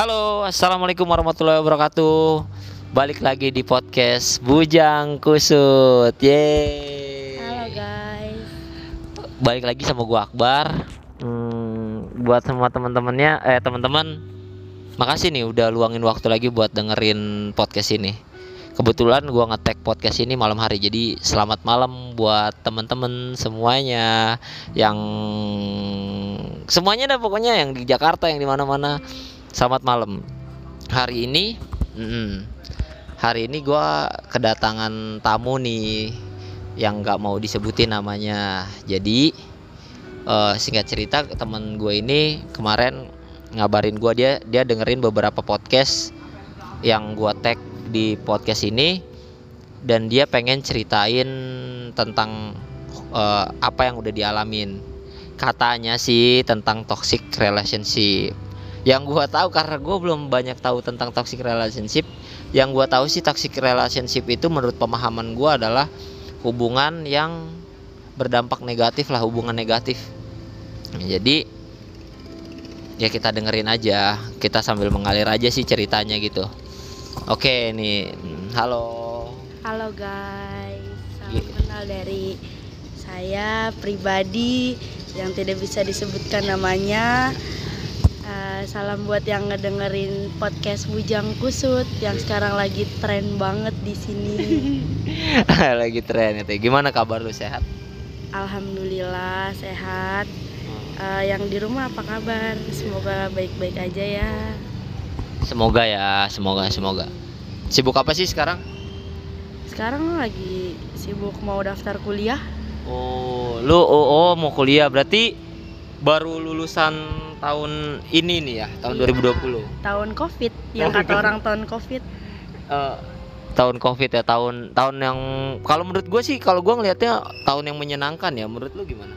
Halo, assalamualaikum warahmatullahi wabarakatuh. Balik lagi di podcast Bujang Kusut. Yeay. Halo guys. Balik lagi sama gua Akbar. Hmm, buat semua teman-temannya, eh teman-teman, makasih nih udah luangin waktu lagi buat dengerin podcast ini. Kebetulan gua ngetek podcast ini malam hari, jadi selamat malam buat teman-teman semuanya yang semuanya dah pokoknya yang di Jakarta yang di mana-mana. Selamat malam. Hari ini, mm, hari ini gua kedatangan tamu nih yang nggak mau disebutin namanya. Jadi eh, singkat cerita teman gue ini kemarin ngabarin gua dia dia dengerin beberapa podcast yang gua tag di podcast ini dan dia pengen ceritain tentang eh, apa yang udah dialamin katanya sih tentang toxic relationship yang gua tahu karena gue belum banyak tahu tentang toxic relationship yang gua tahu sih toxic relationship itu menurut pemahaman gua adalah hubungan yang berdampak negatif lah hubungan negatif jadi ya kita dengerin aja kita sambil mengalir aja sih ceritanya gitu oke nih halo Halo guys. Salam Iya. kenal dari saya pribadi yang tidak bisa disebutkan namanya. Eh, salam buat yang ngedengerin podcast Bujang Kusut yang sekarang lagi tren banget di sini. lagi tren itu gimana kabar lu sehat Alhamdulillah sehat. Eh, yang di rumah apa kabar? Semoga baik-baik aja ya. semoga ya semoga semoga sibuk apa sih sekarang Sekarang lagi sibuk mau daftar kuliah. Oh, lu oh, oh mau kuliah berarti baru lulusan tahun ini nih ya, tahun Iya. 2020. Tahun Covid, yang kata gitu. orang tahun Covid. Eh, tahun Covid ya, tahun tahun yang kalau menurut gue sih kalau gua ngelihatnya tahun yang menyenangkan ya. Menurut lu gimana?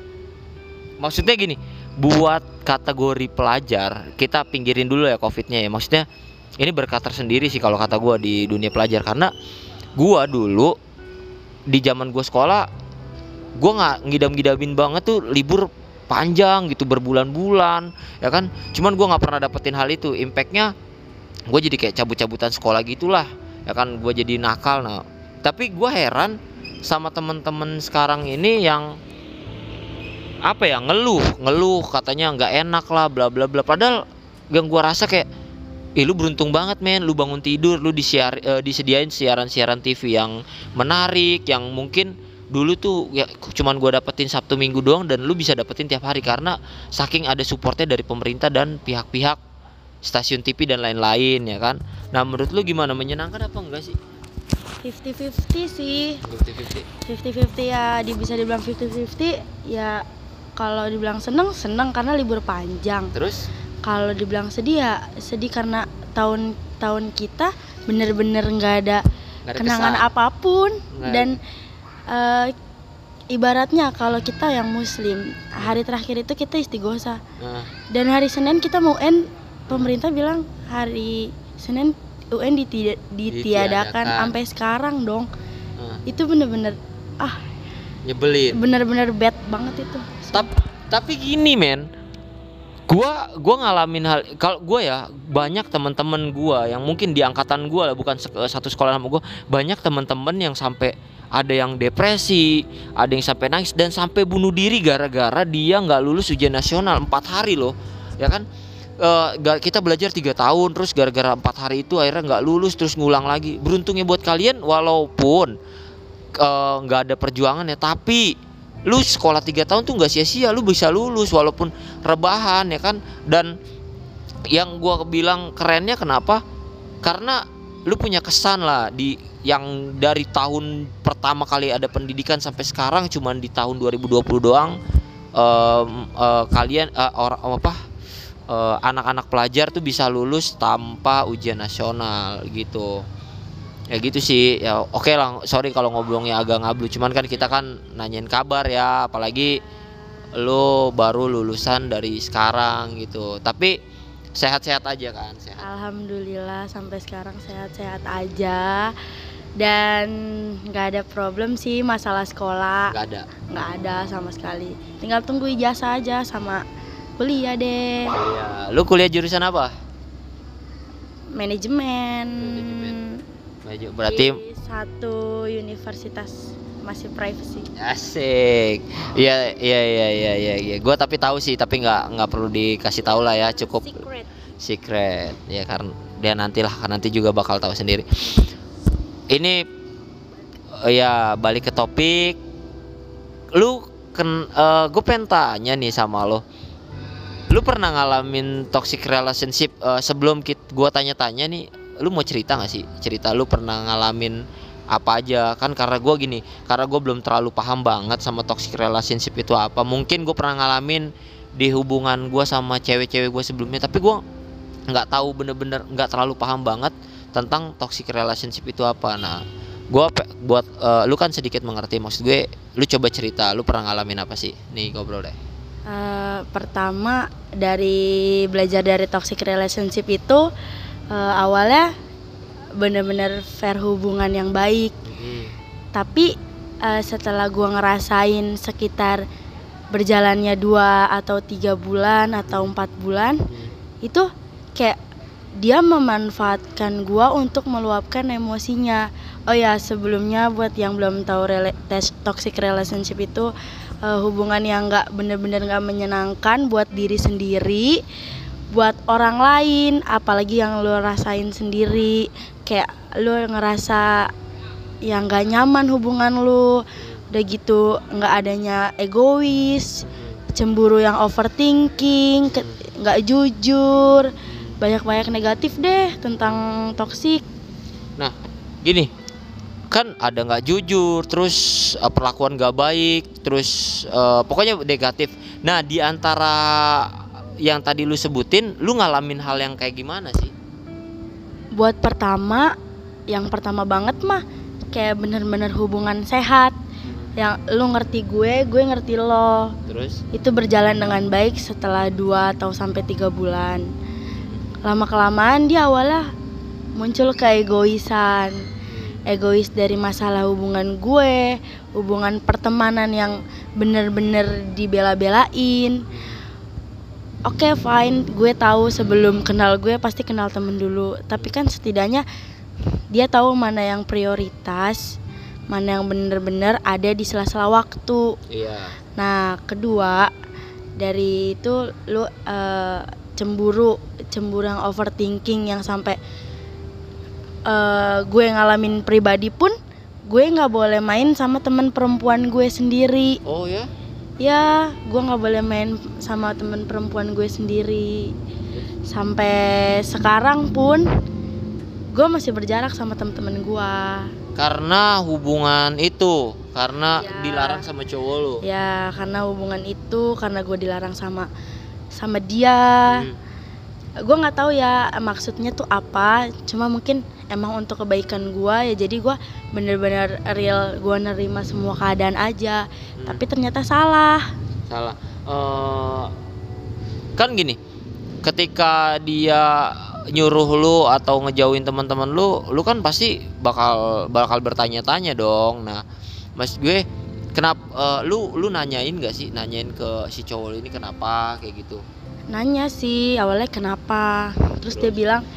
Maksudnya gini, buat kategori pelajar, kita pinggirin dulu ya Covidnya ya. Maksudnya ini berkat tersendiri sih kalau kata gua di dunia pelajar karena gua dulu di zaman gua sekolah gua nggak ngidam-ngidamin banget tuh libur panjang gitu berbulan-bulan ya kan? Cuman gua nggak pernah dapetin hal itu. Impactnya gue jadi kayak cabut-cabutan sekolah gitulah ya kan? Gue jadi nakal nah. Tapi gua heran sama temen-temen sekarang ini yang apa ya ngeluh ngeluh katanya nggak enak lah bla bla bla. Padahal yang gua rasa kayak Ih lu beruntung banget men, lu bangun tidur, lu disiar, eh, disediain siaran-siaran TV yang menarik, yang mungkin dulu tuh ya cuman gua dapetin Sabtu Minggu doang dan lu bisa dapetin tiap hari karena saking ada supportnya dari pemerintah dan pihak-pihak stasiun TV dan lain-lain ya kan. Nah menurut lu gimana menyenangkan apa enggak sih? 50-50 sih 50-50. 50-50 ya di, bisa dibilang 50-50 ya kalau dibilang seneng seneng karena libur panjang Terus? kalau dibilang sedih ya sedih karena tahun tahun kita bener-bener nggak ada Nggak ada kenangan kesan. apa pun Nggak dan eh, ibaratnya kalau kita yang muslim hari terakhir itu kita istighosa Nah, dan hari Senin kita mau UN pemerintah bilang hari Senin UN ditida- Ditiadakan. sampai sekarang dong. Nah, itu bener-bener nyebelin. bener-bener bad banget itu. Tapi tapi gini men, gua gua ngalamin hal kalau gua ya banyak teman-teman gua yang mungkin di angkatan gua lah bukan satu sekolah sama gua banyak teman-teman yang sampai ada yang depresi, ada yang sampai nangis dan sampai bunuh diri gara-gara dia nggak lulus ujian nasional empat hari loh, ya kan? Ga- kita belajar tiga tahun terus gara-gara empat hari itu akhirnya nggak lulus terus ngulang lagi. Beruntungnya buat kalian walaupun eh, nggak ada perjuangan ya tapi lu sekolah tiga tahun tuh nggak sia-sia lu bisa lulus walaupun rebahan ya kan dan yang gua bilang kerennya kenapa karena lu punya kesan lah di yang dari tahun pertama kali ada pendidikan sampai sekarang cuman di tahun 2020 doang em, eh, kalian eh, orang apa eh, anak-anak pelajar tuh bisa lulus tanpa ujian nasional gitu. Ya gitu sih ya oke lah sorry kalau ngobrolnya agak ngablu cuman kan kita kan nanyain kabar ya apalagi lo baru lulusan dari sekarang gitu. Tapi sehat-sehat aja kan sehat. Alhamdulillah sampai sekarang sehat-sehat aja. Dan nggak ada problem sih masalah sekolah. Nggak ada. Nggak ada sama sekali. Tinggal tunggu ijazah aja sama kuliah deh. Kuliah lu kuliah jurusan apa? Manajemen. Manajemen. Berarti di satu universitas masih privacy. asik. Iya iya iya iya iya. iya. Gua tapi tahu sih, tapi nggak nggak perlu dikasih tahu lah ya, cukup Secret. secret ya karena dia nantilah nanti juga bakal tahu sendiri ini eh, ya balik ke topik lu ken gue pengen tanya nih sama lo lu pernah ngalamin toxic relationship eh, sebelum gua tanya-tanya nih lu mau cerita gak sih cerita lu pernah ngalamin apa aja. Kan karena gua gini karena gue belum terlalu paham banget sama toxic relationship itu apa. Mungkin gue pernah ngalamin di hubungan gua sama cewek-cewek gue sebelumnya tapi gua nggak tahu bener-bener nggak terlalu paham banget tentang toxic relationship itu apa. Nah gua pe- buat eh, lu kan sedikit mengerti maksud gue lu coba cerita lu pernah ngalamin apa sih? Nih ngobrol deh. Eh, pertama dari belajar dari toxic relationship itu eh, awalnya bener-bener fair hubungan yang baik. Tapi eh, setelah gua ngerasain sekitar berjalannya dua atau tiga bulan atau empat bulan itu kayak dia memanfaatkan gua untuk meluapkan emosinya. Oh ya sebelumnya buat yang belum tahu rela- tes- toxic relationship itu eh, hubungan yang nggak bener-bener nggak menyenangkan buat diri sendiri buat orang lain apalagi yang lo rasain sendiri kayak lo ngerasa yang nggak nyaman hubungan lo udah gitu nggak adanya egois cemburu yang overthinking nggak jujur banyak-banyak negatif deh tentang toksik gini kan ada nggak jujur terus eh, perlakuan gak baik terus eh, pokoknya negatif. Nah di antara yang tadi lu sebutin lu ngalamin hal yang kayak gimana sih buat pertama yang pertama banget mah kayak bener-bener hubungan sehat. Yang lu ngerti gue gue ngerti lo. Terus? Itu berjalan dengan baik setelah dua atau sampai tiga bulan. Lama kelamaan dia awalnya muncul keegoisan egois dari masalah hubungan gue hubungan pertemanan yang bener-bener dibela-belain oke fine. Gue tahu sebelum kenal gue pasti kenal temen dulu. Tapi kan setidaknya dia tahu mana yang prioritas mana yang bener-bener ada di sela-sela waktu. Iya. Nah, kedua dari itu lu eh, cemburu, cemburu yang overthinking yang sampai eh, gue ngalamin pribadi pun gue nggak boleh main sama temen perempuan gue sendiri. oh ya Ya, gue nggak boleh main sama temen perempuan gue sendiri. Sampai sekarang pun gue masih berjarak sama temen-temen gue. karena hubungan itu karena Iya. dilarang sama cowok lu Ya, karena hubungan itu karena gue dilarang sama sama dia. Hmm. Gue nggak tahu ya maksudnya tuh apa cuma mungkin emang untuk kebaikan gue ya jadi gue bener-bener real gue nerima semua keadaan aja. Hmm. tapi ternyata salah. Salah. Eh, kan gini ketika dia nyuruh lu atau ngejauhin teman-teman lu lu kan pasti bakal bakal bertanya-tanya dong. Nah mas gue kenapa eh, lu lu nanyain gak sih? Nanyain ke si cowok ini kenapa kayak gitu nanya sih awalnya kenapa? Terus dia bilang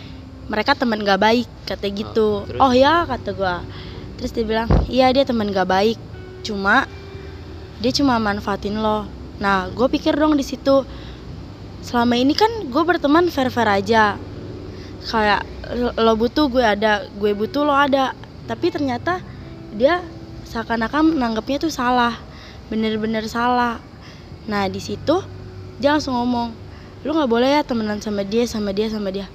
mereka teman gak baik kata gitu. Terus? oh ya kata gue terus dia bilang iya dia teman gak baik. Cuma dia cuma manfaatin lo. Nah gue pikir dong di situ selama ini kan gue berteman fair fair aja. Kayak lo- lo butuh gue ada gue butuh lo ada. Tapi ternyata dia seakan-akan menanggapnya tuh salah. Bener-bener salah. Nah di situ dia langsung ngomong lu nggak boleh ya temenan sama dia sama dia sama dia.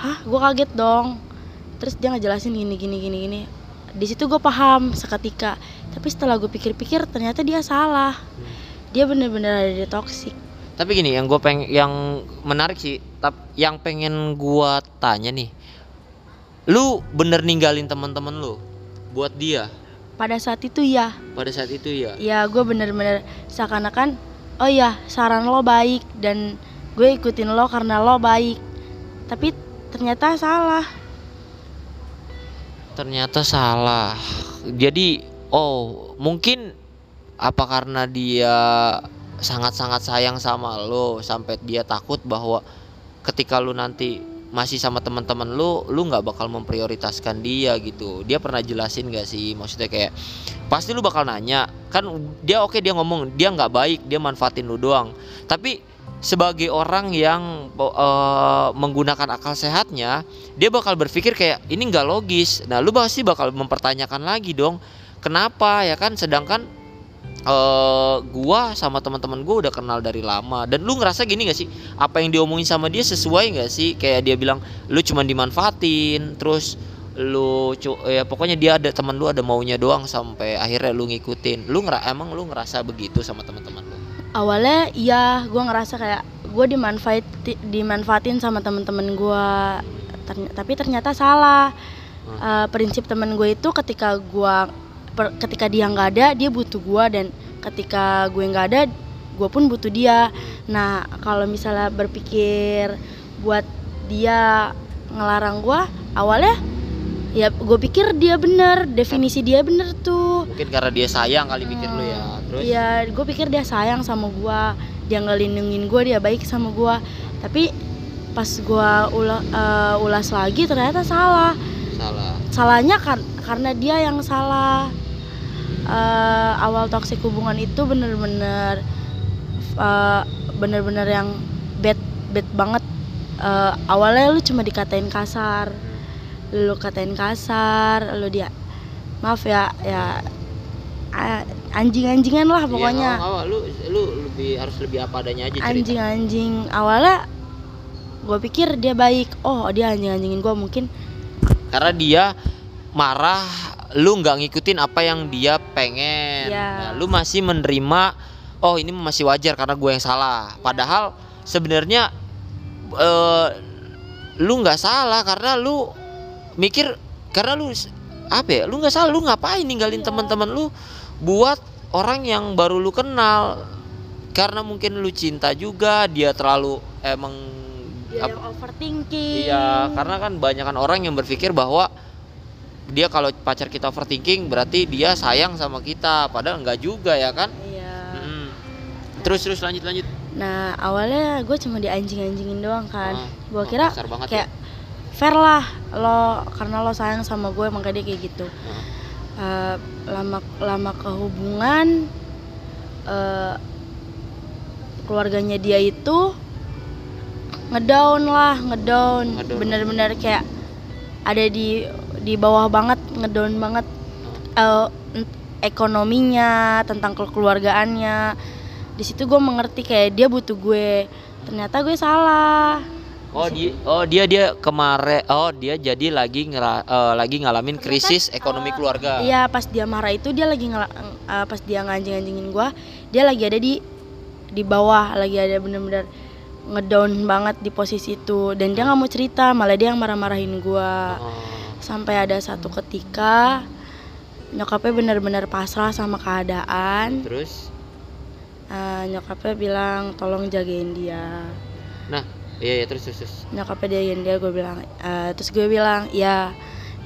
Hah? Gue kaget dong. Terus dia ngejelasin gini gini gini gini. Di situ gue paham seketika. Tapi setelah gue pikir-pikir ternyata dia salah. Dia bener-bener ada di toxic. Tapi gini yang gue peng yang menarik sih tap yang pengen gua tanya nih. Lu bener ninggalin teman-teman lu buat dia? Pada saat itu ya pada saat itu ya ya gue bener-bener seakan-akan oh ya saran lo baik dan gue ikutin lo karena lo baik. Tapi ternyata salah. Ternyata salah. Jadi oh mungkin apa karena dia sangat-sangat sayang sama lo sampai dia takut bahwa ketika lu nanti masih sama teman-teman lu lu nggak bakal memprioritaskan dia gitu. Dia pernah jelasin gak sih? Maksudnya kayak pasti lu bakal nanya. Kan dia oke dia ngomong dia nggak baik dia manfaatin lu doang. Tapi sebagai orang yang uh, menggunakan akal sehatnya dia bakal berpikir kayak ini nggak logis. Nah lu pasti bakal mempertanyakan lagi dong kenapa? Ya kan? Sedangkan uh, gua sama teman-teman gua udah kenal dari lama. Dan lu ngerasa gini gak sih? Apa yang diomongin sama dia sesuai gak sih? Kayak dia bilang lu cuma dimanfaatin terus lu ya pokoknya dia ada teman lu ada maunya doang sampai akhirnya lu ngikutin. Lu ngera emang lu ngerasa begitu sama teman-teman lu awalnya iya gua ngerasa kayak gue dimanfaat dimanfaatin sama teman-teman gue Terny tapi ternyata salah. Uh, prinsip temen gue itu ketika gue ketika dia nggak ada dia butuh gue dan ketika gue nggak ada gue pun butuh dia. Nah kalau misalnya berpikir buat dia ngelarang gue awalnya ya gue pikir dia bener definisi dia bener tuh. Mungkin karena dia sayang kali pikir hmm, lu ya terus? Ya gue pikir dia sayang sama gue dia ngelindungin gue dia baik sama gue tapi pas gue ula, uh, ulas lagi ternyata salah. Salah. Salahnya kan karena dia yang salah. Uh, awal toksik hubungan itu bener-bener uh, bener-bener yang bad bad banget. Uh, awalnya lu cuma dikatain kasar lu katain kasar lu dia maaf ya ya anjing-anjingan lah iya, pokoknya. Iya, awal, lu lu lebih harus lebih apa adanya aja Anjing-anjing awalnya gue pikir dia baik. Oh, dia anjing-anjingin gue mungkin karena dia marah lu nggak ngikutin apa yang dia pengen yeah. nah, lu masih menerima oh ini masih wajar karena gue yang salah padahal sebenarnya uh, lu nggak salah karena lu mikir karena lu apa ya lu nggak salah lu ngapain ninggalin yeah. teman-teman lu buat orang yang baru lu kenal karena mungkin lu cinta juga dia terlalu emang dia yang overthinking iya karena kan banyak kan orang yang berpikir bahwa dia kalau pacar kita overthinking berarti dia sayang sama kita padahal enggak juga ya kan iya hmm. terus terus lanjut lanjut nah awalnya gue cuma di anjing anjingin doang kan ah, gue oh, kira kayak ya? Fair lah lo karena lo sayang sama gue makanya dia kayak gitu. Uh, lama lama kehubungan uh, keluarganya dia itu ngedown lah ngedown. Bener-bener kayak ada di di bawah banget ngedown banget. Uh, ekonominya tentang kekeluargaannya. Di situ gue mengerti kayak dia butuh gue. Ternyata gue salah Oh dia oh dia dia kemarin oh dia jadi lagi ngera, uh, lagi ngalamin Ternyata, krisis ekonomi uh, keluarga. Iya pas dia marah itu dia lagi ngel, uh, pas dia nganjing-nganjingin gue dia lagi ada di di bawah lagi ada bener-bener ngedown banget di posisi itu. Dan dia nggak mau cerita malah dia yang marah-marahin gue. Oh. Sampai ada satu ketika nyokapnya benar-benar pasrah sama keadaan. Terus? Uh, nyokapnya bilang tolong jagain dia. Nah iya iya terus terus, terus. nyokapnya jagain dia gue bilang uh, terus gue bilang ya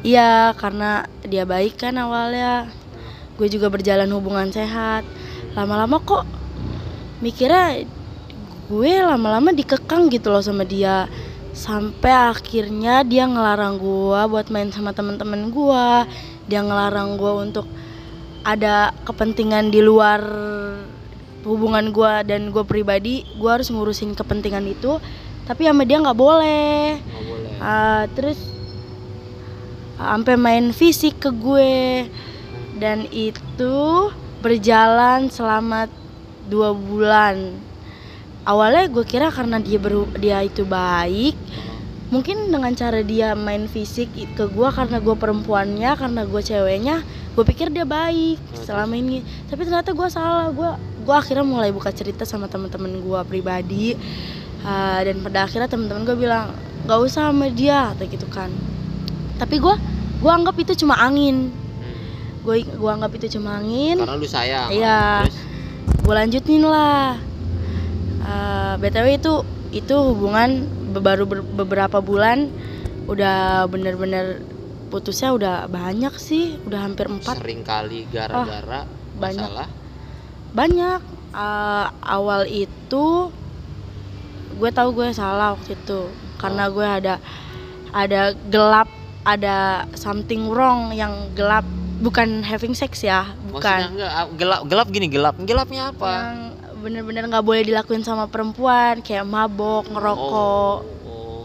iya karena dia baik kan awalnya. Gue juga berjalan hubungan sehat. Lama-lama kok mikirnya gue lama-lama dikekang gitu loh sama dia. Sampai akhirnya dia ngelarang gua buat main sama temen-temen gua. Dia ngelarang gua untuk ada kepentingan di luar hubungan gua dan gua pribadi. Gua harus ngurusin kepentingan itu tapi sama dia nggak boleh, gak boleh. Uh, terus sampai main fisik ke gue. Dan itu berjalan selama dua bulan. Awalnya gue kira karena dia beru dia itu baik. Mungkin dengan cara dia main fisik ke gue karena gue perempuannya karena gue ceweknya gue pikir dia baik selama ini. Tapi ternyata gue salah. Gue gue akhirnya mulai buka cerita sama teman-teman gue pribadi uh, dan pada akhirnya teman-teman gue bilang nggak usah sama dia atau gitu kan. Tapi gue gue anggap itu cuma angin. Gue hmm. gue anggap itu cuma angin. Karena lu sayang. Iya. Gue lanjutin lah. Uh, btw itu itu hubungan baru beberapa bulan udah bener-bener putusnya udah banyak sih udah hampir empat. Sering kali gara-gara oh, banyak. banyak. Uh, awal itu gue tahu gue salah waktu itu karena gue ada ada gelap ada something wrong yang gelap bukan having sex ya Maksudnya bukan enggak ah, gelap gelap gini gelap. Gelapnya apa? yang bener-bener nggak boleh dilakuin sama perempuan kayak mabok ngerokok Oh.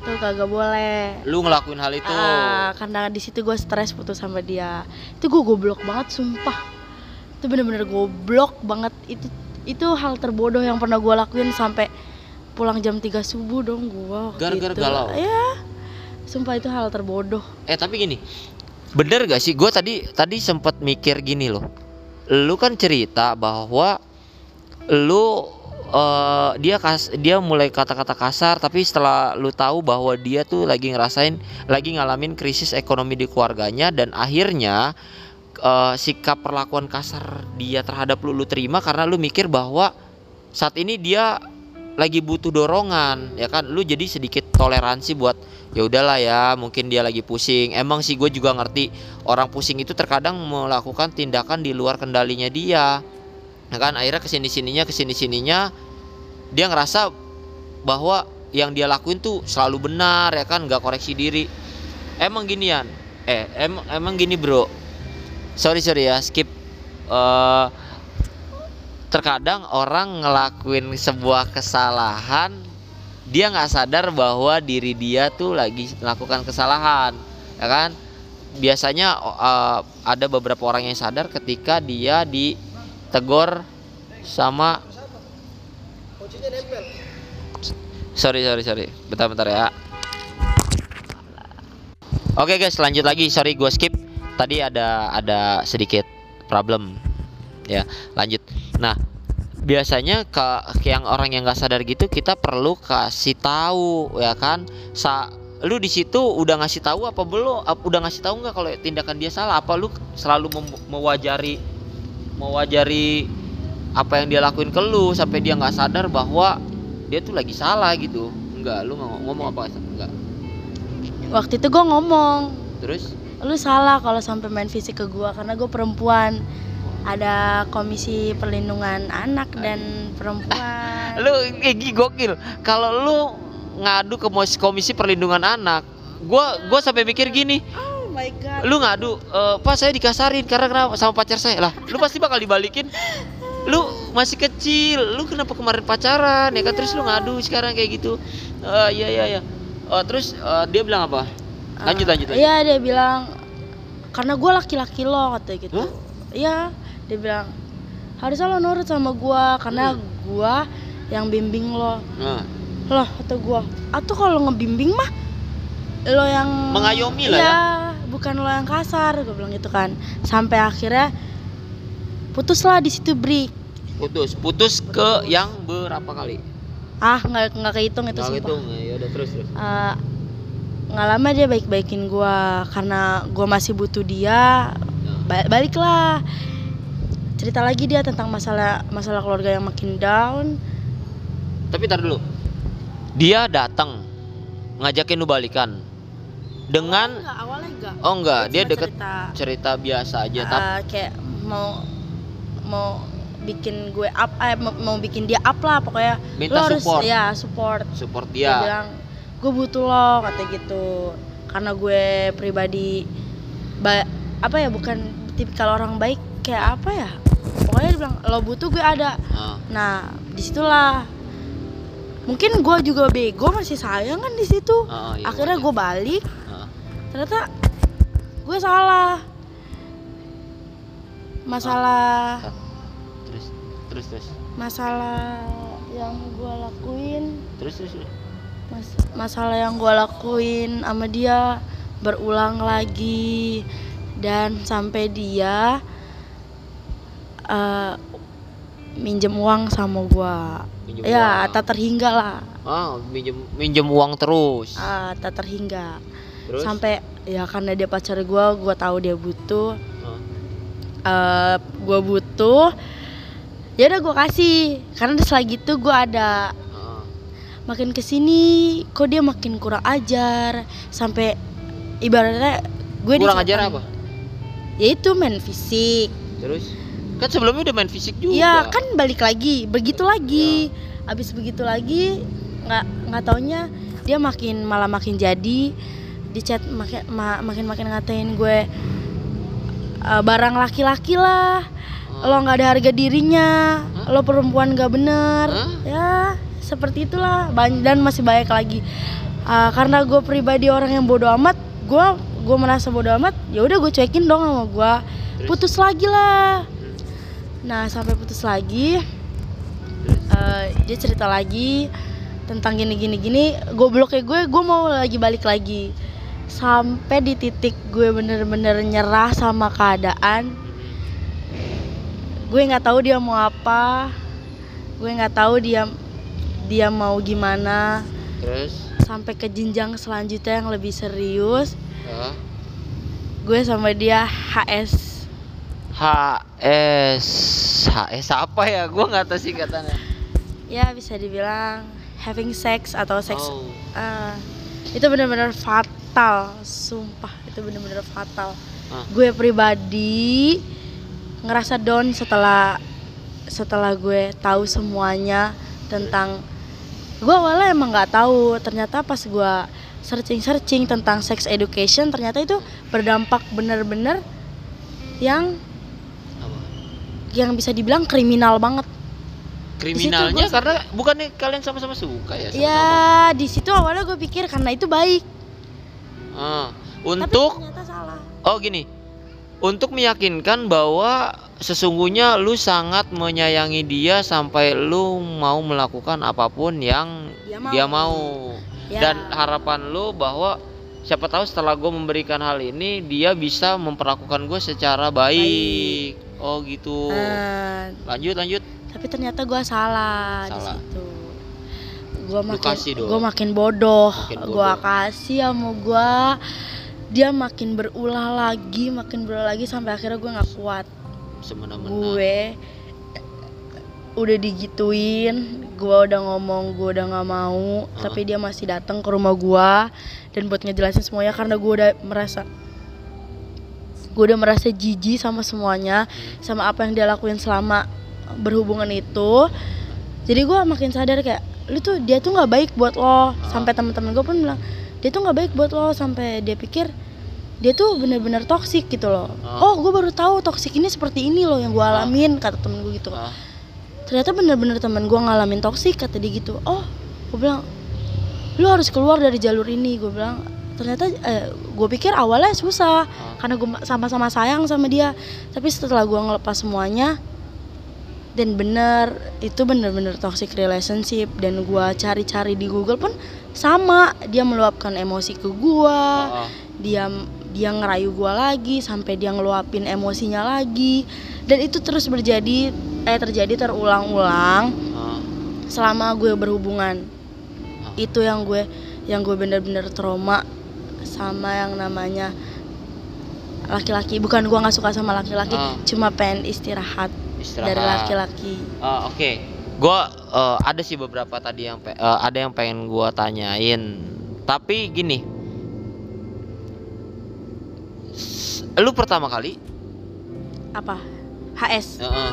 tuh kagak boleh Lu ngelakuin hal itu. Ah, karena di situ gue stres putus sama dia itu gue goblok banget sumpah itu bener-bener goblok banget itu itu hal terbodoh yang pernah gue lakuin sampai pulang jam 3 subuh dong gue Gara-gara galau? ya sumpah itu hal terbodoh Eh tapi gini, bener gak sih? Gue tadi tadi sempat mikir gini loh. Lu kan cerita bahwa lu eh, dia kas dia mulai kata-kata kasar, tapi setelah lu tahu bahwa dia tuh lagi ngerasain, lagi ngalamin krisis ekonomi di keluarganya dan akhirnya eh, sikap perlakuan kasar dia terhadap lu lu terima karena lu mikir bahwa saat ini dia lagi butuh dorongan ya kan? Lu jadi sedikit toleransi buat ya udahlah ya mungkin dia lagi pusing. Emang sih gue juga ngerti orang pusing itu terkadang melakukan tindakan di luar kendalinya dia. Ya kan? Akhirnya ke sini sininya ke sini sininya dia ngerasa bahwa yang dia lakuin tuh selalu benar ya kan? Nggak koreksi diri. Emang ginian? Eh emang emang gini bro? Sorry sorry ya skip. Eh terkadang orang ngelakuin sebuah kesalahan dia nggak sadar bahwa diri dia tuh lagi melakukan kesalahan ya kan? Biasanya eh, ada beberapa orang yang sadar ketika dia ditegur sama sorry sorry sorry. Bentar bentar ya. Oke guys lanjut lagi. Sorry gue skip. Tadi ada ada sedikit problem ya lanjut. Nah biasanya ke, yang orang yang nggak sadar gitu kita perlu kasih tahu ya kan? Sa lu di situ udah ngasih tahu apa belum? Udah ngasih tahu nggak kalau tindakan dia salah? Apa lu selalu mem- mewajari mewajari apa yang dia lakuin ke lu sampai dia nggak sadar bahwa dia tuh lagi salah gitu? Enggak lu ngomong, ngomong apa? Enggak waktu itu gue ngomong terus? Lu salah kalau sampai main fisik ke gue karena gue perempuan ada komisi perlindungan anak dan perempuan. Lu eh, gi- gokil. Kalau lu ngadu ke komisi perlindungan anak gua gua sampai mikir gini. Oh my god. Lu ngadu "Eh, pak saya dikasarin karena kenapa sama pacar saya? Lah lu pasti bakal dibalikin. Lu masih kecil lu kenapa kemarin pacaran? Ya kan terus lu ngadu sekarang kayak gitu. Eh, iya iya iya. Eh, terus eh, dia bilang apa? Lanjut lanjut lanjut. Iya dia bilang karena gue laki-laki lo katanya gitu. Iya dia bilang harusnya lo nurut sama gue karena Hmm. gue yang bimbing lo. Nah, Loh kata gue, atau kalau ngebimbing mah lo yang Mengayomi lah iya, ya. bukan lo yang kasar gue bilang gitu kan. Sampai akhirnya putuslah di situ break. putus putus ke yang berapa kali Ah nggak nggak kehitung itu Nggak sumpah. gitu ya udah terus terus Eh, nggak lama dia baik-baikin gua karena gua masih butuh dia Nah. ba- baliklah cerita lagi dia tentang masalah masalah keluarga yang makin down Tapi tar dulu. Dia datang ngajakin lu balikan. Dengan enggak awalnya enggak oh enggak, dia cuma deket cerita, cerita biasa aja tapi eh, kayak mau mau bikin gue up eh, mau, bikin dia up lah pokoknya minta lo harus support. ya support Support dia dia. bilang gue butuh lo kata gitu karena gue pribadi ba- apa ya bukan tipikal orang baik kayak apa ya pokoknya dia bilang lo butuh gue ada. Ah, nah di situlah. Mungkin gue juga bego masih sayang kan di situ. Ah, iya, akhirnya wajar. gue balik. Ah. ternyata gue salah. Masalah terus terus terus. masalah yang gue lakuin. Terus terus. terus. Mas- masalah yang gue lakuin sama dia berulang lagi. Dan sampai dia eh, minjem uang sama gue Minjem ya uang. tak terhingga lah Ah, minjem minjem uang terus. ah, tak terhingga terus sampai ya karena dia pacar gue gue tahu dia butuh Ah. eh gue butuh ya udah gue kasih karena setelah gitu gue ada Ah. makin ke sini kok dia makin kurang ajar sampai ibaratnya gue Kurang ajar apa? ya itu main fisik Terus kan sebelumnya udah main fisik juga. Iya kan balik lagi begitu lagi. Abis begitu lagi nggak nggak taunya dia makin malah makin jadi. Di chat makin ma- makin makin ngatain gue "Eh, barang laki-laki lah. Lo nggak ada harga dirinya. Hah? lo perempuan gak bener. Hah? ya seperti itulah. Dan masih banyak lagi. Ah, karena gue pribadi orang yang bodoh amat gue gue merasa bodoh amat ya udah gue cuekin dong sama gue. Putus lagi lah nah sampai putus lagi eh, dia cerita lagi tentang gini gini gini. Gobloknya gue gue mau lagi balik lagi. Sampai di titik gue bener-bener nyerah sama keadaan. Gue nggak tahu dia mau apa. Gue nggak tahu dia dia mau gimana. Terus? Sampai ke jenjang selanjutnya yang lebih serius. Ah, gue sama dia HS HS HS apa ya gue nggak tahu singkatannya ya bisa dibilang having sex atau seks oh. Ah, itu benar-benar fatal sumpah itu benar-benar fatal Ah. gue pribadi ngerasa down setelah setelah gue tahu semuanya tentang gue awalnya emang nggak tahu ternyata pas gue searching searching tentang sex education ternyata itu berdampak bener-bener yang? Yang bisa dibilang kriminal banget kriminalnya gua- karena bukannya kalian sama-sama suka ya sama-sama? ya di situ awalnya gue pikir karena itu baik Ah, tapi untuk ternyata salah oh gini untuk meyakinkan bahwa sesungguhnya lu sangat menyayangi dia sampai lu mau melakukan apa pun yang Dia mau. dia mau. Ya. Dan harapan lu bahwa siapa tahu setelah gue memberikan hal ini dia bisa memperlakukan gue secara baik. Oh gitu. Nah, Lanjut lanjut. tapi ternyata gue salah, di Salah. situ gue makin gue makin bodoh, Makin gue bodoh. kasih sama gue dia makin berulah lagi makin berulah lagi sampai akhirnya gue nggak kuat Semena-mena. gue udah digituin gue udah ngomong gue udah nggak mau Ah. tapi dia masih datang ke rumah gue dan buat ngejelasin semuanya karena gue udah merasa gue udah merasa jijik sama semuanya sama apa yang dia lakuin selama berhubungan itu. Jadi gue makin sadar kayak lu tuh dia tuh nggak baik buat lo. Sampai teman-teman gue pun bilang dia tuh nggak baik buat lo. Sampai dia pikir dia tuh bener-bener toksik gitu loh. Ah. oh gue baru tahu toksik ini seperti ini loh yang gue Ah. alamin kata temen gue gitu. Ah, ternyata bener-bener temen gue ngalamin toksik kata dia gitu. Oh gue bilang lu harus keluar dari jalur ini gue bilang ternyata eh, gue pikir awalnya susah ah. karena gue sama-sama sayang sama dia tapi setelah gue ngelepas semuanya dan bener itu bener-bener toxic relationship dan gue cari-cari di Google pun sama dia meluapkan emosi ke gue Ah, ah. dia dia ngerayu gue lagi sampai dia ngeluapin emosinya lagi dan itu terus berjadi eh terjadi terulang-ulang Ah. selama gue berhubungan Ah. itu yang gue yang gue bener-bener trauma sama yang namanya laki-laki bukan gue nggak suka sama laki-laki Ah. cuma pengen istirahat, Istirahat. dari laki-laki Ah, Oke, gua eh, ada sih beberapa tadi yang pe- eh, ada yang pengen gua tanyain. Tapi gini, lu pertama kali, apa HS eh, eh,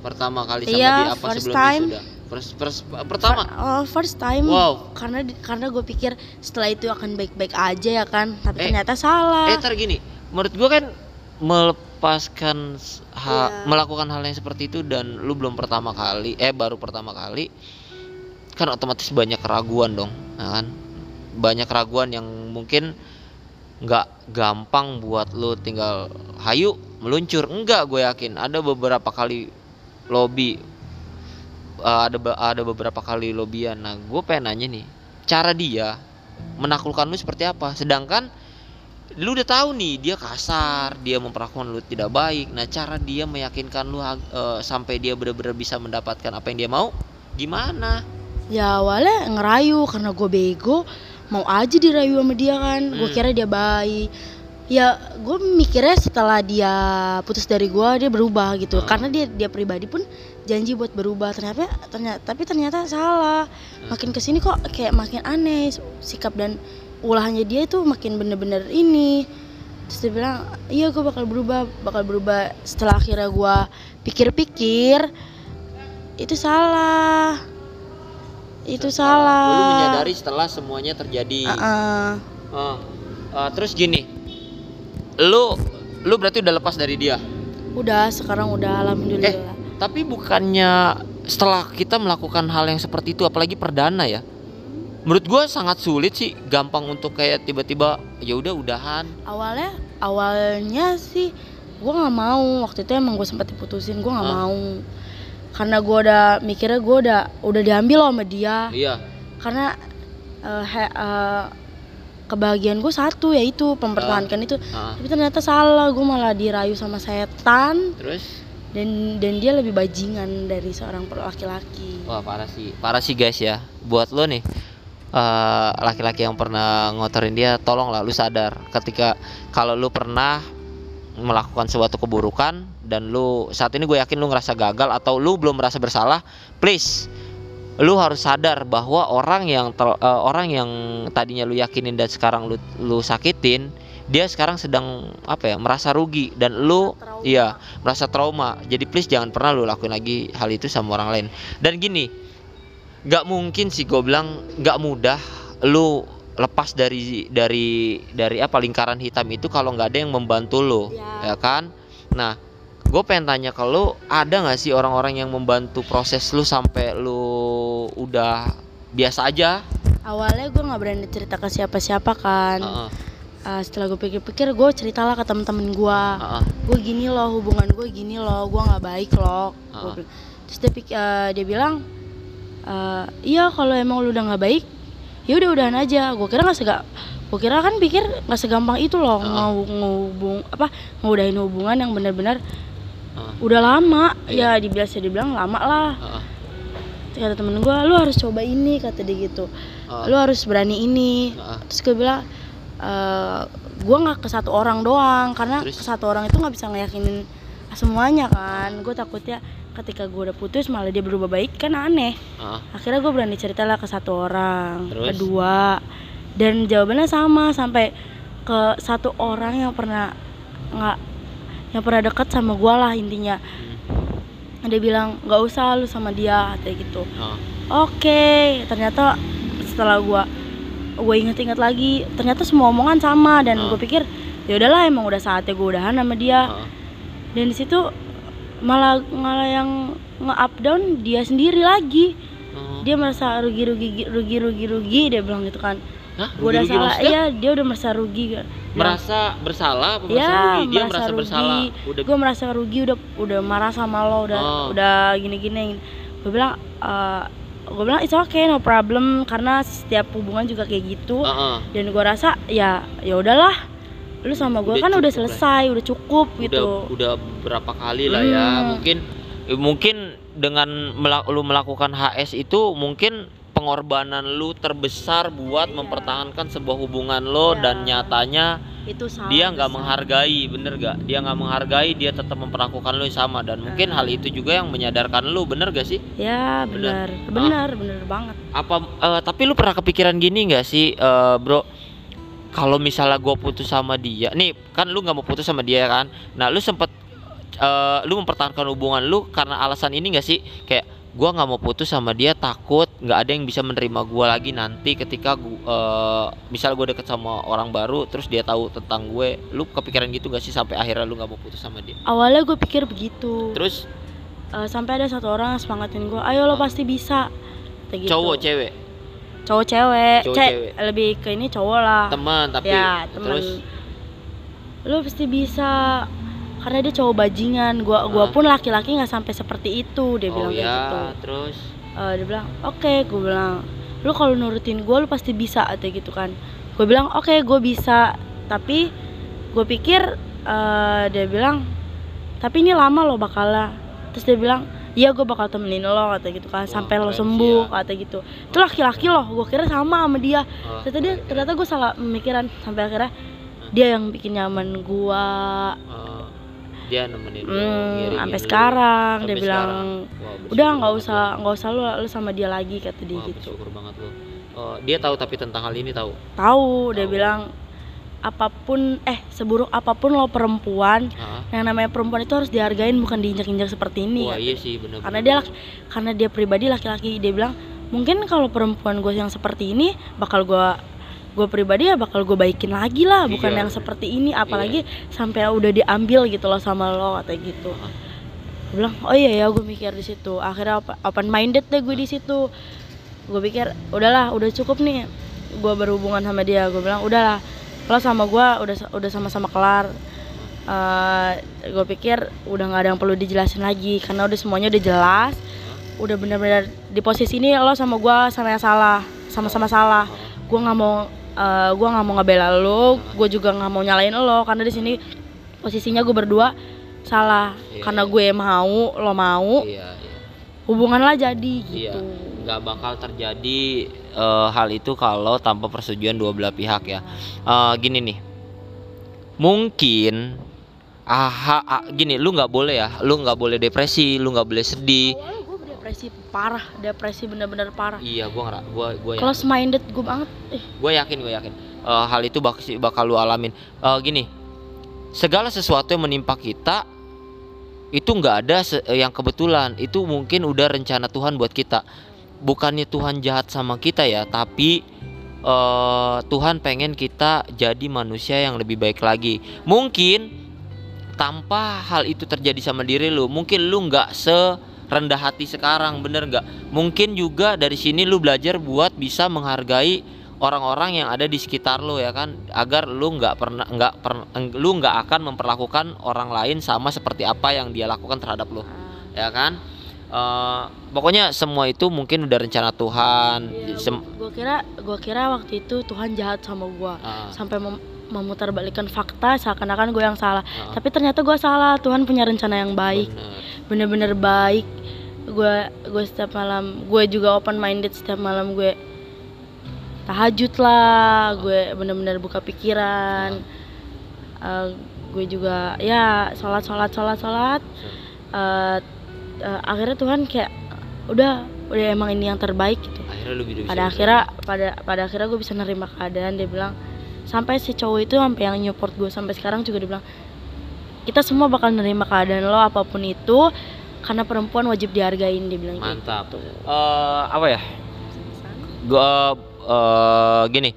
pertama kali sama Iya, dia apa first sebelum time. wisuda? First, first, pertama. Fir- oh, first time Wow. karena karena gue pikir setelah itu akan baik-baik aja ya kan tapi Eh, ternyata salah Eh, tar gini, menurut gua kan melepaskan ha- Iya. melakukan hal yang seperti itu dan lu belum pertama kali, eh baru pertama kali, kan otomatis banyak keraguan dong, ya kan? Banyak keraguan yang mungkin nggak gampang buat lu tinggal hayu meluncur enggak gue yakin ada beberapa kali lobby eh, ada ada beberapa kali lobbyan nah gue pengen nanya nih cara dia menaklukkan lu seperti apa? Sedangkan lu udah tahu nih dia kasar dia memperlakukan lu tidak baik. Nah cara dia meyakinkan lu eh, sampai dia benar-benar bisa mendapatkan apa yang dia mau gimana? Ya awalnya ngerayu karena gue bego mau aja dirayu sama dia kan. Gue Hmm. kira dia baik. Ya gue mikirnya setelah dia putus dari gue dia berubah gitu. Hmm. karena dia dia pribadi pun janji buat berubah ternyata ternyata tapi ternyata salah makin ke sini kok kayak makin aneh sikap dan ulahnya dia itu makin bener-bener ini terus dia bilang iya gue bakal berubah bakal berubah setelah akhirnya gue pikir-pikir itu salah itu salah. Lu menyadari setelah semuanya terjadi. Heeh. Oh. Uh, terus gini, lu lu berarti udah lepas dari dia. udah sekarang udah alhamdulillah Eh. Tapi bukannya setelah kita melakukan hal yang seperti itu, apalagi perdana ya, menurut gue sangat sulit sih, gampang untuk kayak tiba-tiba ya udah udahan. awalnya awalnya sih gue nggak mau. Waktu itu emang gue sempat diputusin gue nggak Ah. mau. Karena gue udah mikirnya gue udah udah diambil loh sama dia. Iya. karena eh, he- eh, kebahagiaan gue satu yaitu mempertahankan itu. Ah, tapi ternyata salah gue malah dirayu sama setan. Terus, dan dan dia lebih bajingan dari seorang laki-laki. Wah parah sih, parah sih guys ya. Buat lo nih, eh, laki-laki yang pernah ngotorin dia, tolonglah lu sadar. Ketika kalau lu pernah melakukan suatu keburukan dan lu saat ini gue yakin lu ngerasa gagal atau lu belum merasa bersalah, please lu harus sadar bahwa orang yang tel- eh, orang yang tadinya lu yakinin dan sekarang lu lu sakitin, dia sekarang sedang apa ya merasa rugi dan lu Trauma. iya merasa trauma. Jadi please jangan pernah lu lakuin lagi hal itu sama orang lain. Dan gini, nggak mungkin sih gue bilang nggak mudah lu lepas dari dari dari apa lingkaran hitam itu kalau nggak ada yang membantu lu Ya. ya kan nah gue pengen tanya ke lu ada nggak sih orang-orang yang membantu proses lu sampai lu udah biasa aja awalnya gue nggak berani cerita ke siapa-siapa kan Heeh, Eh, setelah gue pikir-pikir gue ceritalah ke temen-temen gue heeh, gue gini loh hubungan gue gini loh gue nggak baik loh Ah. bilang. terus dia, eh, dia bilang eh, iya kalau emang lu udah nggak baik ya udah udahan aja gue kira nggak sega gue kira kan pikir nggak segampang itu loh Ah. ngau- ngehubung apa ngudahin hubungan yang benar-benar heeh, udah lama Iya. ya dibiasa dibilang lama lah heeh, kata temen gue lu harus coba ini kata dia gitu heeh, lu harus berani ini heeh. terus gue bilang eh gue nggak ke satu orang doang karena Terus? ke satu orang itu nggak bisa ngeyakinin semuanya kan gue takutnya ketika gue udah putus malah dia berubah baik kan aneh heeh. akhirnya gue berani cerita lah ke satu orang Terus? kedua dan jawabannya sama sampai ke satu orang yang pernah nggak yang pernah deket sama gue lah intinya Hmm, dia bilang nggak usah lu sama dia kayak gitu heeh. Oke, ternyata setelah gua gue inget-inget lagi, ternyata semua omongan sama dan Ah. gue pikir ya udahlah emang udah saatnya gue udahan sama dia. heeh. Dan di situ malah malah yang nge-up down dia sendiri lagi. Heeh. Dia merasa rugi rugi rugi rugi rugi dia bilang gitu kan. Hah? Gue udah Rugi-rugi salah, maksudnya? iya dia udah merasa rugi kan. merasa bersalah apa merasa Ya, rugi dia merasa merasa rugi. bersalah udah gue merasa rugi udah udah marah sama lo udah Oh. udah gini-gini gue bilang gue bilang it's okay no problem karena setiap hubungan juga kayak gitu Heeh. dan gue rasa ya ya udahlah lu sama gue kan udah cukup lah. selesai udah cukup udah gitu udah berapa kali lah ya Hmm. mungkin eh, mungkin dengan mela- lu melakukan HS itu mungkin pengorbanan lu terbesar buat Iya. mempertahankan sebuah hubungan lo Iya. dan nyatanya itu salah dia nggak menghargai bener gak dia nggak menghargai dia tetap memperlakukan lu sama dan mungkin Ah. hal itu juga yang menyadarkan lu bener gak sih ya Bener. benar benar benar banget apa eh, tapi lu pernah kepikiran gini nggak sih eh, bro kalau misalnya gue putus sama dia nih kan lu nggak mau putus sama dia kan nah lu sempet eh, lu mempertahankan hubungan lu karena alasan ini nggak sih kayak gua nggak mau putus sama dia takut nggak ada yang bisa menerima gua lagi nanti ketika gua, eh, misal gue deket sama orang baru terus dia tahu tentang gue. Lu kepikiran gitu gak sih sampai akhirnya lu nggak mau putus sama dia? Awalnya gue pikir begitu. Terus? Eh, sampai ada satu orang yang semangatin gue ayo lo Ah. pasti bisa. Gitu. cowok cewek? Cowok cewek. Cowok cewek. lebih ke ini cowok lah. Teman tapi ya temen terus lu pasti bisa karena dia cowok bajingan. Gua gua pun laki-laki nggak sampai seperti itu dia oh bilang kayak ya gitu. terus? Eh, dia bilang oke gua bilang lu kalau nurutin gua lu pasti bisa atau gitu kan. Gue bilang oke gue bisa tapi gue pikir eh, dia bilang tapi ini lama lo bakal terus dia bilang iya gue bakal temenin lo kata gitu kan sampai lo sembuh ya. kata gitu. Itu laki-laki loh gue kira sama sama dia. Ternyata dia ternyata gue salah pemikiran sampai akhirnya dia yang bikin nyaman gua. Oh, dia nemenin hmm, sampai lu. sekarang dia bilang sekarang. Udah nggak usah nggak usah lu lu sama dia lagi kata dia Wah, gitu bersyukur banget lu. Oh, dia tahu tapi tentang hal ini tahu. tahu dia bilang apa pun eh seburuk apa pun lo perempuan Ah, yang namanya perempuan itu harus dihargain bukan diinjak-injak seperti ini Wah, iya sih benar. karena dia karena dia pribadi laki-laki dia bilang mungkin kalau perempuan gue yang seperti ini bakal gue gue pribadi ya bakal gue baikin lagi lah bukan Iya. yang seperti ini apalagi sampai udah diambil gitu loh sama lo kata gitu. Gue bilang oh iya ya gue mikir di situ. Akhirnya open minded deh gue di situ. Gue pikir udahlah udah cukup nih gue berhubungan sama dia. Gue bilang udahlah lo sama gue udah udah sama-sama kelar. Gue pikir udah nggak ada yang perlu dijelasin lagi karena udah semuanya udah jelas. Udah bener-bener di posisi ini lo sama gue sama yang salah sama-sama salah. Gue nggak mau eh, gue nggak mau ngebela lo gue juga nggak mau nyalain lo karena di sini posisinya gue berdua salah Iya, karena iya. gue mau lo mau iya iya hubungan lah jadi Iya, gitu nggak bakal terjadi eh, hal itu kalau tanpa persetujuan dua belah pihak ya. Eh, gini nih, mungkin aha, ah, gini, lu nggak boleh ya, lu nggak boleh depresi, lu nggak boleh sedih. Gue depresi parah depresi bener-bener parah Iya, gua ngera, gua gua yakin, close minded gue banget eh gua yakin, gua yakin. Eh, hal itu bakal bakal lu alamin. Eh, gini, segala sesuatu yang menimpa kita itu nggak ada se- yang kebetulan, itu mungkin udah rencana Tuhan buat kita. Bukannya Tuhan jahat sama kita ya, tapi eh, Tuhan pengen kita jadi manusia yang lebih baik lagi. Mungkin tanpa hal itu terjadi sama diri lu, mungkin lu nggak serendah hati sekarang, bener nggak? Mungkin juga dari sini lu belajar buat bisa menghargai orang-orang yang ada di sekitar lu ya kan, agar lu nggak pernah nggak per- lu nggak akan memperlakukan orang lain sama seperti apa yang dia lakukan terhadap lu, ya kan? Eh, pokoknya semua itu mungkin udah rencana Tuhan. Sem- gue kira gue kira waktu itu Tuhan jahat sama gue ah, sampai mem memutarbalikkan fakta seakan-akan gue yang salah. Ah, tapi ternyata gue salah. Tuhan punya rencana yang baik. Bener. bener-bener baik. Gue gue setiap malam gue juga open minded setiap malam. Gue tahajud lah. Gue bener-bener buka pikiran. Eh, gue juga ya sholat sholat sholat sholat. Eh, eh, akhirnya Tuhan kayak udah udah emang ini yang terbaik gitu. Akhirnya lu bisa pada akhirnya pada pada akhirnya gue bisa nerima keadaan. Dia bilang sampai si cowok itu sampai yang nyupport gue sampai sekarang juga dia bilang kita semua bakal nerima keadaan lo apa pun itu karena perempuan wajib dihargain dia bilang kayak Mantap. gitu. Eh, apa ya? Gue eh, gini,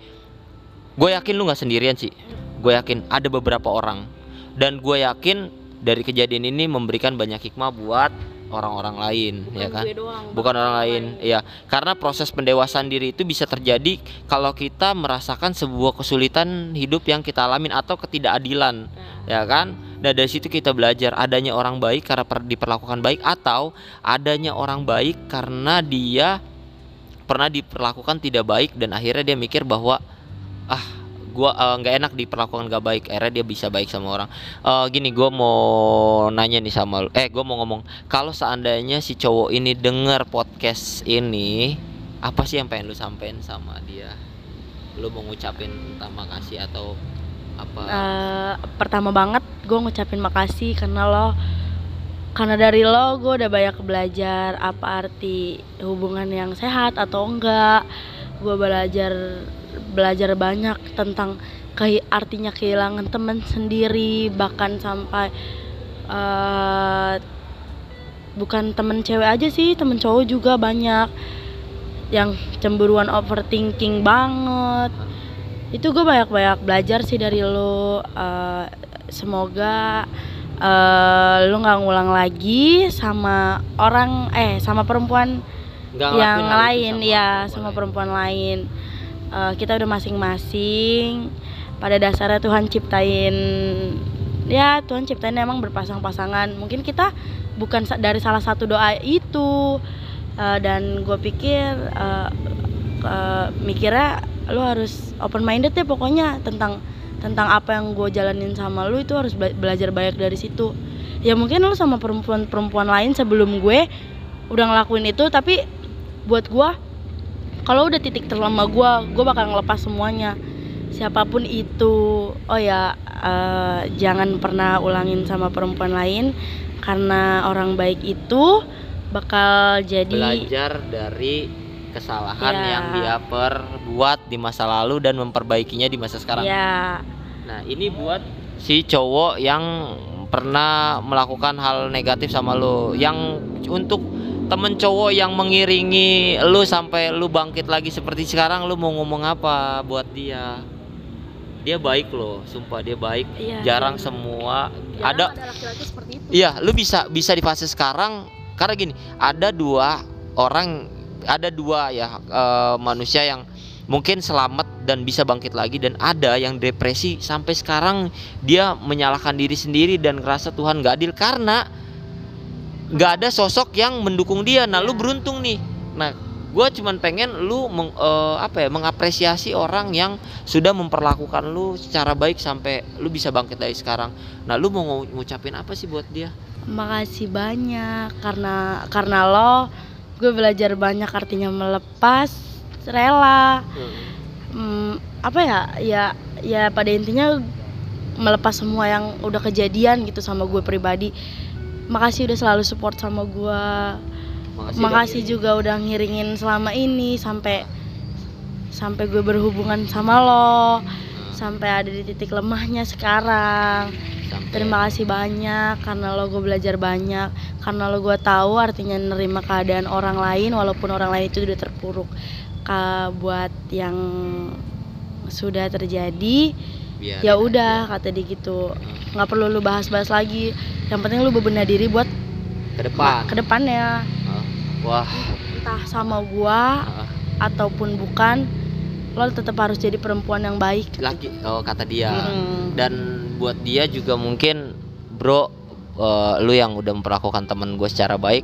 gue yakin lu nggak sendirian sih. Gue yakin ada beberapa orang dan gue yakin dari kejadian ini memberikan banyak hikmah buat orang-orang lain, Bukan ya kan? doang, Bukan orang lain, ya. Karena proses pendewasaan diri itu bisa terjadi kalau kita merasakan sebuah kesulitan hidup yang kita alamin atau ketidakadilan, ya kan? Dan dari situ kita belajar adanya orang baik karena per- diperlakukan baik atau adanya orang baik karena dia pernah diperlakukan tidak baik dan akhirnya dia mikir bahwa ah gua eh, nggak enak diperlakukan gak baik. Akhirnya dia bisa baik sama orang. Eh, gini gua mau nanya nih sama lu. Eh gua mau ngomong. Kalau seandainya si cowok ini denger podcast ini apa sih yang pengen lu sampein sama dia? Lu mau ngucapin terima kasih atau apa? Eh, pertama banget gue ngucapin makasih karena lo karena dari lo gue udah banyak belajar apa arti hubungan yang sehat atau enggak gue belajar belajar banyak tentang kehi- artinya kehilangan teman sendiri bahkan sampai eh bukan temen cewek aja sih temen cowok juga banyak yang cemburuan overthinking banget. Itu gue banyak-banyak belajar sih dari lo eh, semoga eh, lo nggak ngulang lagi sama orang eh sama perempuan Nggak yang lain ya sama lain. perempuan lain. Eh, kita udah masing-masing. Pada dasarnya Tuhan ciptain ya Tuhan ciptain emang berpasang-pasangan. Mungkin kita bukan dari salah satu doa itu. Eh, dan gue pikir eh, eh, mikirnya lu harus open minded ya pokoknya tentang tentang apa yang gue jalanin sama lu itu harus bela- belajar banyak dari situ. Ya mungkin lu sama perempuan-perempuan lain sebelum gue udah ngelakuin itu tapi buat gue kalau udah titik terlama gue gue bakal ngelepas semuanya siapa pun itu oh ya eh, jangan pernah ulangin sama perempuan lain karena orang baik itu bakal jadi belajar dari kesalahan Ya. yang dia perbuat di masa lalu dan memperbaikinya di masa sekarang. ya Nah, ini buat si cowok yang pernah melakukan hal negatif sama lo, yang untuk temen cowok yang mengiringi lu sampai lu bangkit lagi seperti sekarang lu mau ngomong apa buat dia? Dia baik loh sumpah dia baik. Iya, jarang iya. semua. Jarang ada laki-laki seperti itu. Iya, lu bisa bisa di fase sekarang. Karena gini, ada dua orang, ada dua ya eh, manusia yang mungkin selamat dan bisa bangkit lagi dan ada yang depresi sampai sekarang dia menyalahkan diri sendiri dan ngerasa Tuhan gak adil. Karena nggak ada sosok yang mendukung dia. Nah, lu Iya. beruntung nih. Nah, gue cuman pengen lu meng- eh, apa ya mengapresiasi orang yang sudah memperlakukan lu secara baik sampai lu bisa bangkit dari sekarang. Nah, lu mau ngu- ngucapin apa sih buat dia? makasih banyak karena karena lo gue belajar banyak artinya melepas rela Hmm, apa ya ya ya pada intinya melepas semua yang udah kejadian gitu sama gue pribadi makasih udah selalu support sama gue makasih juga udah ngiringin selama ini sampai sampai gue berhubungan sama lo sampai ada di titik lemahnya sekarang. Terima kasih banyak karena lo gue belajar banyak. Karena lo gue tahu artinya nerima keadaan orang lain walaupun orang lain itu udah terpuruk Ka buat yang sudah terjadi ya udah kata dia gitu. Nggak perlu lu bahas-bahas lagi. Yang penting lu bebenah diri buat ke depan. ke depannya. Wah, entah sama gua ah, ataupun bukan lo tetap harus jadi perempuan yang baik. Laki oh kata dia. Mm. Dan buat dia juga mungkin bro eh, lu yang udah memperlakukan temen gue secara baik,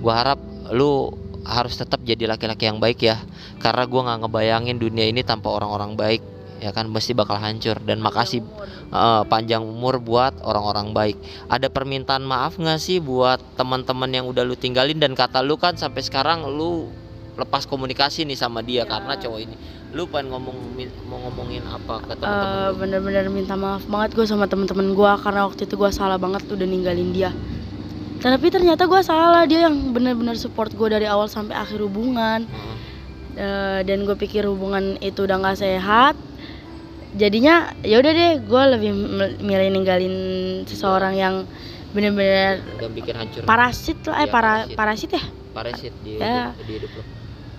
gua harap lu harus tetap jadi laki-laki yang baik ya. Karena gua nggak ngebayangin dunia ini tanpa orang-orang baik ya kan mesti bakal hancur dan makasih eh, panjang umur buat orang-orang baik. Ada permintaan maaf nggak sih buat teman-teman yang udah lu tinggalin dan kata lu kan sampai sekarang lu lepas komunikasi nih sama dia Ya. karena cowok ini. Lu pengen ngomong mau ngomongin apa ke Eh, teman-teman lu? bener-bener minta maaf banget gue sama temen-temen gue karena waktu itu gue salah banget udah ninggalin dia tapi ternyata gue salah dia yang bener-bener support gue dari awal sampai akhir hubungan Heeh. Eh, dan gue pikir hubungan itu udah nggak sehat jadinya ya udah deh gue lebih mil- milih ninggalin seseorang yang bener-bener udah bikin hancur parasit lah eh Iya, para parasit. parasit ya parasit di, Ya. hidup, di hidup lu.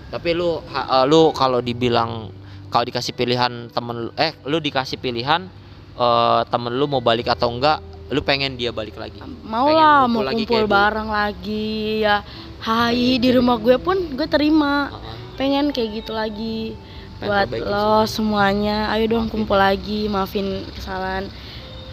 Tapi lu ha- eh, lu kalau dibilang kalau dikasih pilihan temen lu- eh lu dikasih pilihan eh temen lu mau balik atau enggak, lu pengen dia balik lagi. mau Pengen lah mau lagi kumpul dulu. bareng lagi ya hai Pengen di rumah gue pun gue terima pengen kayak gitu lagi buat perbaikin lo semuanya ayo dong kumpul lagi maafin kesalahan.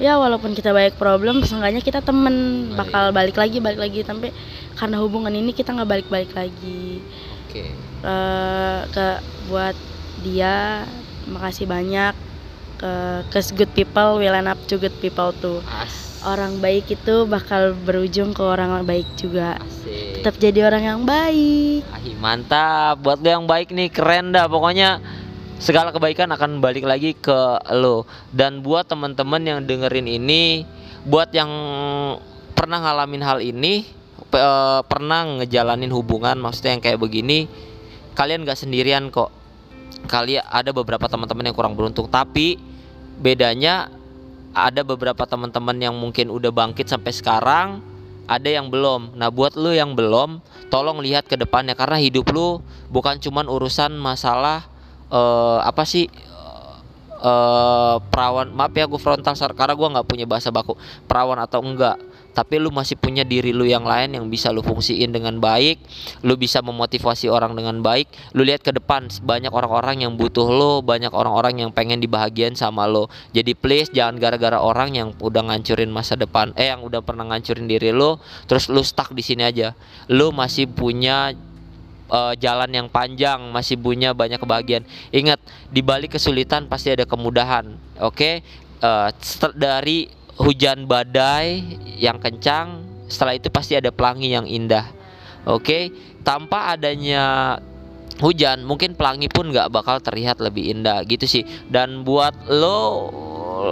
Ya walaupun kita banyak problem seenggaknya kita temen. Oh, bakal iya. balik lagi balik lagi. Tapi karena hubungan ini kita nggak balik balik lagi. Oke. Eh, ke buat dia makasih banyak. Ke ke good people will end up to good people tuh As. Orang baik itu bakal berujung ke orang baik juga Asik. tetap jadi orang yang baik Ahi, mantap. Buat lu yang baik nih keren dah pokoknya segala kebaikan akan balik lagi ke lo. Dan buat teman-teman yang dengerin ini, buat yang pernah ngalamin hal ini, pe- eh, pernah ngejalanin hubungan maksudnya yang kayak begini, kalian gak sendirian kok. Kalian ada beberapa teman-teman yang kurang beruntung, tapi bedanya ada beberapa teman-teman yang mungkin udah bangkit sampai sekarang, ada yang belum. Nah, buat lu yang belum, tolong lihat ke depannya karena hidup lu bukan cuman urusan masalah eh apa sih eh perawan maaf ya gue frontal karena gue nggak punya bahasa baku perawan atau enggak tapi lu masih punya diri lu yang lain yang bisa lu fungsiin dengan baik lu bisa memotivasi orang dengan baik lu lihat ke depan banyak orang-orang yang butuh lu banyak orang-orang yang pengen dibahagiain sama lo jadi please jangan gara-gara orang yang udah ngancurin masa depan eh yang udah pernah ngancurin diri lu terus lu stuck di sini aja lu masih punya eh, jalan yang panjang, masih punya banyak kebahagiaan. Ingat, di balik kesulitan pasti ada kemudahan. Oke, Eh, setel- dari hujan badai yang kencang, setelah itu pasti ada pelangi yang indah. Oke, tanpa adanya hujan, mungkin pelangi pun nggak bakal terlihat lebih indah gitu sih. Dan buat lo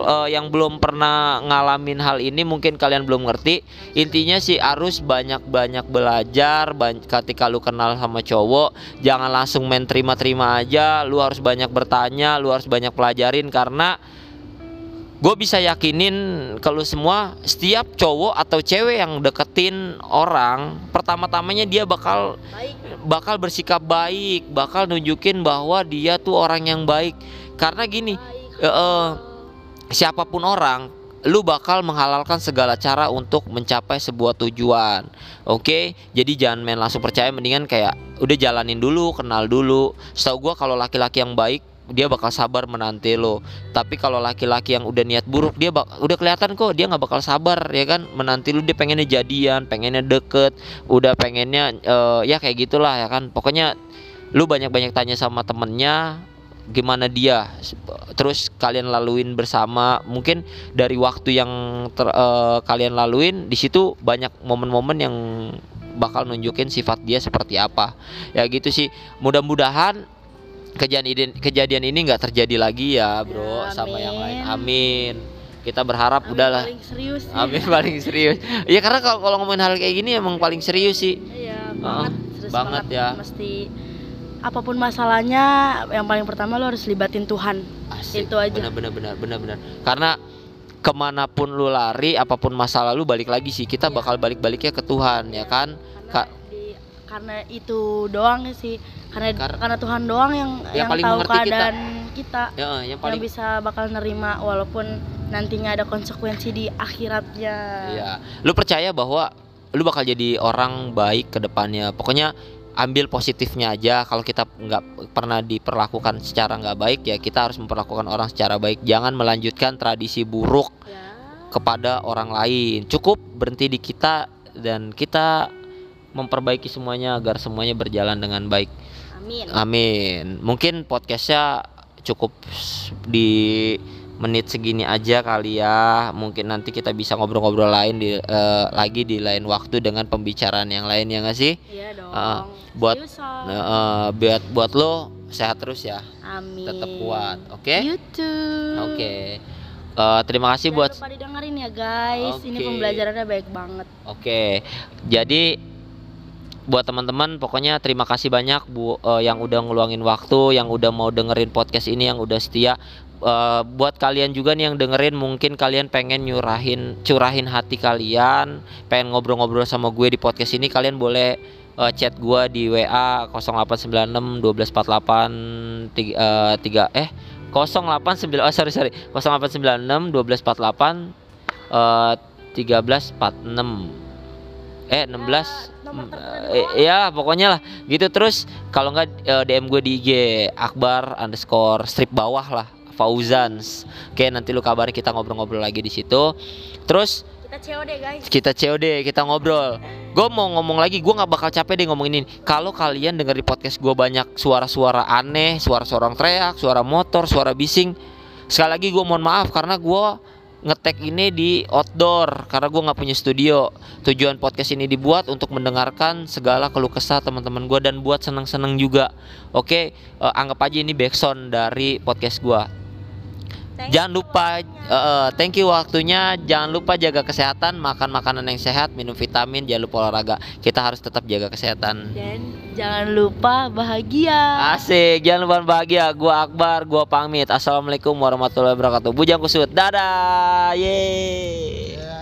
eh, yang belum pernah ngalamin hal ini, mungkin kalian belum ngerti. Intinya sih harus banyak-banyak belajar. ketika lu kenal sama cowok, jangan langsung main terima-terima aja. Lu harus banyak bertanya, lu harus banyak pelajarin karena gue bisa yakinin kalau semua setiap cowok atau cewek yang deketin orang pertama-tamanya dia bakal baik. bakal bersikap baik bakal nunjukin bahwa dia tuh orang yang baik. Karena gini baik. eh, siapa pun orang lu bakal menghalalkan segala cara untuk mencapai sebuah tujuan. Oke? Jadi jangan main langsung percaya mendingan kayak udah jalanin dulu kenal dulu. Setahu gua kalau laki-laki yang baik dia bakal sabar menanti lo. Tapi kalau laki-laki yang udah niat buruk dia bak- udah kelihatan kok dia nggak bakal sabar ya kan? Menanti lu dia pengennya jadian pengennya deket udah pengennya eh, ya kayak gitulah ya kan? Pokoknya lu banyak-banyak tanya sama temennya gimana dia? Terus kalian laluin bersama. Mungkin dari waktu yang ter- eh, kalian laluin di situ banyak momen-momen yang bakal nunjukin sifat dia seperti apa. Ya gitu sih. Mudah-mudahan kejadian ini kejadian ini nggak terjadi lagi ya bro Ya, sama yang lain amin. kita berharap Amin, udahlah paling serius sih. amin paling serius ya karena kalau kalau ngomongin hal kayak gini emang paling serius sih Iya, banget, serius banget ya. Mesti apa pun masalahnya, yang paling pertama lo harus libatin Tuhan. Asik. Itu aja. Benar benar benar benar benar. Karena ke mana pun lu lari, apa pun masa lalu balik lagi sih kita Iya. bakal balik-baliknya ke Tuhan ya kan. Karena Kak. Karena itu doang sih. Karena Kar- karena Tuhan doang yang Yang yang tahu mengerti kita. keadaan kita, Ya eh, yang yang paling bisa bakal nerima walaupun nantinya ada konsekuensi di akhiratnya. Iya. Lu percaya bahwa lu bakal jadi orang baik ke depannya. Pokoknya ambil positifnya aja. Kalau kita nggak pernah diperlakukan secara nggak baik ya kita harus memperlakukan orang secara baik. Jangan melanjutkan tradisi buruk Ya. kepada orang lain. Cukup berhenti di kita dan kita memperbaiki semuanya agar semuanya berjalan dengan baik. Amin. Amin. Mungkin podcastnya cukup di menit segini aja kali ya. Mungkin nanti kita bisa ngobrol-ngobrol lain di eh, lagi di lain waktu dengan pembicaraan yang lain ya nggak sih? Iya dong. Ah, buat- eh, buat buat lo sehat terus ya, Amin. tetap kuat, oke? YouTube. Oke. Eh, terima kasih Jangan buat lupa didengerin ya guys. Ini Oke. pembelajarannya baik banget. Oke, jadi buat teman-teman pokoknya terima kasih banyak bu eh, yang udah ngeluangin waktu, yang udah mau dengerin podcast ini, yang udah setia. Eh, buat kalian juga nih yang dengerin, mungkin kalian pengen nyurahin curahin hati kalian, pengen ngobrol-ngobrol sama gue di podcast ini, kalian boleh eh, chat gue di WA 0896 1248 tiga, eh, tiga eh 089 oh sorry sorry 0896 1248 eh 1346 eh 16 ya pokoknya lah. Gitu terus kalau nggak eh, DM gue di IG Akbar underscore strip bawah lah Fauzans. Oke nanti lu kabari kita ngobrol-ngobrol lagi di situ. Terus Kita COD guys. kita COD kita ngobrol. Gue mau ngomong lagi gue nggak bakal capek deh ngomongin ini. Kalau kalian denger di podcast gue banyak suara-suara aneh suara-suara orang teriak suara motor suara bising sekali lagi gue mohon maaf karena gue ngetek ini di outdoor karena gue nggak punya studio. Tujuan podcast ini dibuat untuk mendengarkan segala keluh kesah teman-teman gue dan buat seneng-seneng juga. Oke eh, anggap aja ini backsound dari podcast gue Thank Jangan lupa waktunya. eh, eh, thank you waktunya. Jangan lupa jaga kesehatan, makan makanan yang sehat, minum vitamin, jangan lupa olahraga. Kita harus tetap jaga kesehatan. Dan jangan lupa bahagia. Asik, jangan lupa bahagia. Gua Akbar, gua pamit. Assalamualaikum warahmatullahi wabarakatuh. Bujang kusut. Dadah. Yeay.